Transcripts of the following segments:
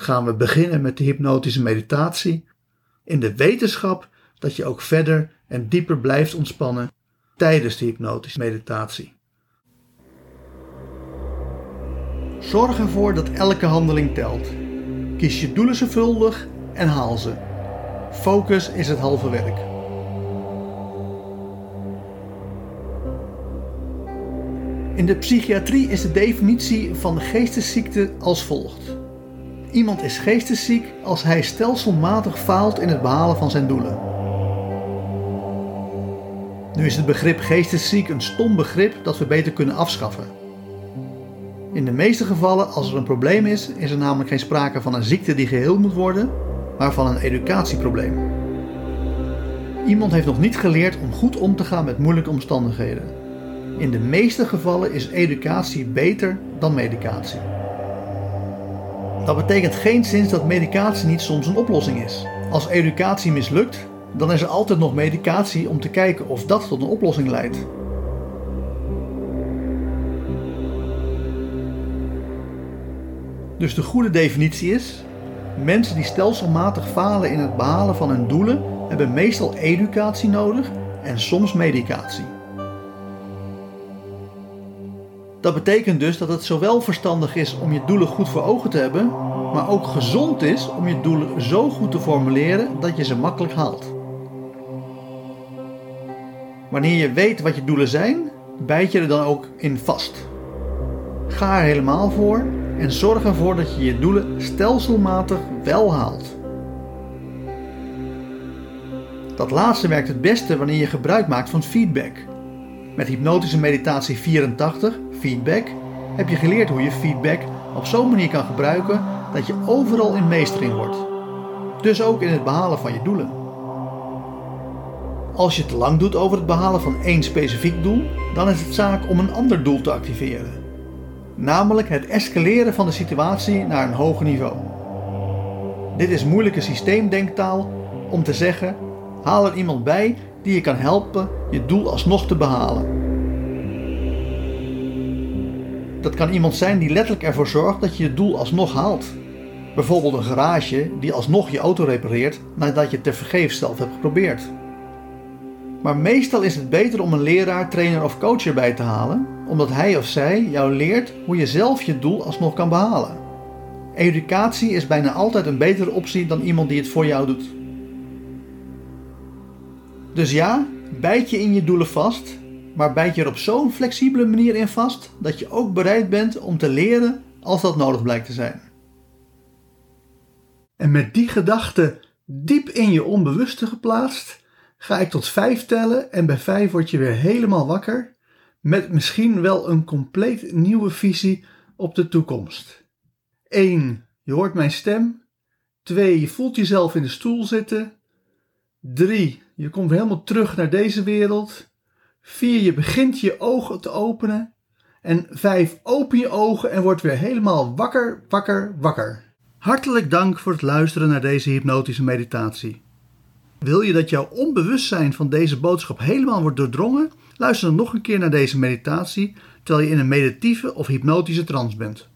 gaan we beginnen met de hypnotische meditatie in de wetenschap dat je ook verder en dieper blijft ontspannen tijdens de hypnotische meditatie. Zorg ervoor dat elke handeling telt. Kies je doelen zorgvuldig en haal ze. Focus is het halve werk. In de psychiatrie is de definitie van geestesziekte als volgt. Iemand is geestesziek als hij stelselmatig faalt in het behalen van zijn doelen. Nu is het begrip geestesziek een stom begrip dat we beter kunnen afschaffen. In de meeste gevallen, als er een probleem is, is er namelijk geen sprake van een ziekte die geheeld moet worden, maar van een educatieprobleem. Iemand heeft nog niet geleerd om goed om te gaan met moeilijke omstandigheden. In de meeste gevallen is educatie beter dan medicatie. Dat betekent geen zins dat medicatie niet soms een oplossing is. Als educatie mislukt, dan is er altijd nog medicatie om te kijken of dat tot een oplossing leidt. Dus de goede definitie is: mensen die stelselmatig falen in het behalen van hun doelen hebben meestal educatie nodig en soms medicatie. Dat betekent dus dat het zowel verstandig is om je doelen goed voor ogen te hebben, maar ook gezond is om je doelen zo goed te formuleren dat je ze makkelijk haalt. Wanneer je weet wat je doelen zijn, bijt je er dan ook in vast. Ga er helemaal voor en zorg ervoor dat je je doelen stelselmatig wel haalt. Dat laatste werkt het beste wanneer je gebruik maakt van feedback. Met hypnotische meditatie 84 feedback, heb je geleerd hoe je feedback op zo'n manier kan gebruiken dat je overal in meestering wordt. Dus ook in het behalen van je doelen. Als je te lang doet over het behalen van één specifiek doel, dan is het zaak om een ander doel te activeren. Namelijk het escaleren van de situatie naar een hoger niveau. Dit is moeilijke systeemdenktaal om te zeggen: haal er iemand bij die je kan helpen je doel alsnog te behalen. Dat kan iemand zijn die letterlijk ervoor zorgt dat je je doel alsnog haalt. Bijvoorbeeld een garage die alsnog je auto repareert nadat je het tevergeefs zelf hebt geprobeerd. Maar meestal is het beter om een leraar, trainer of coach erbij te halen, omdat hij of zij jou leert hoe je zelf je doel alsnog kan behalen. Educatie is bijna altijd een betere optie dan iemand die het voor jou doet. Dus ja, bijt je in je doelen vast, maar bijt je er op zo'n flexibele manier in vast dat je ook bereid bent om te leren als dat nodig blijkt te zijn. En met die gedachte diep in je onbewuste geplaatst, ga ik tot vijf tellen en bij vijf word je weer helemaal wakker met misschien wel een compleet nieuwe visie op de toekomst. 1. Je hoort mijn stem. 2. Je voelt jezelf in de stoel zitten. 3. Je komt helemaal terug naar deze wereld. 4. Je begint je ogen te openen. En 5. Open je ogen en word weer helemaal wakker, wakker, wakker. Hartelijk dank voor het luisteren naar deze hypnotische meditatie. Wil je dat jouw onbewustzijn van deze boodschap helemaal wordt doordrongen? Luister dan nog een keer naar deze meditatie terwijl je in een meditieve of hypnotische trance bent.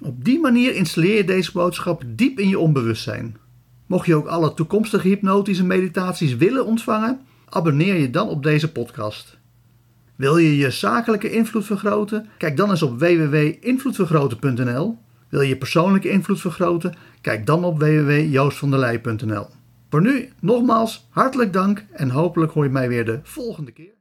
Op die manier installeer je deze boodschap diep in je onbewustzijn. Mocht je ook alle toekomstige hypnotische meditaties willen ontvangen, abonneer je dan op deze podcast. Wil je je zakelijke invloed vergroten? Kijk dan eens op www.invloedvergroten.nl. Wil je persoonlijke invloed vergroten? Kijk dan op www.joostvanderlei.nl. Voor nu nogmaals hartelijk dank en hopelijk hoor je mij weer de volgende keer.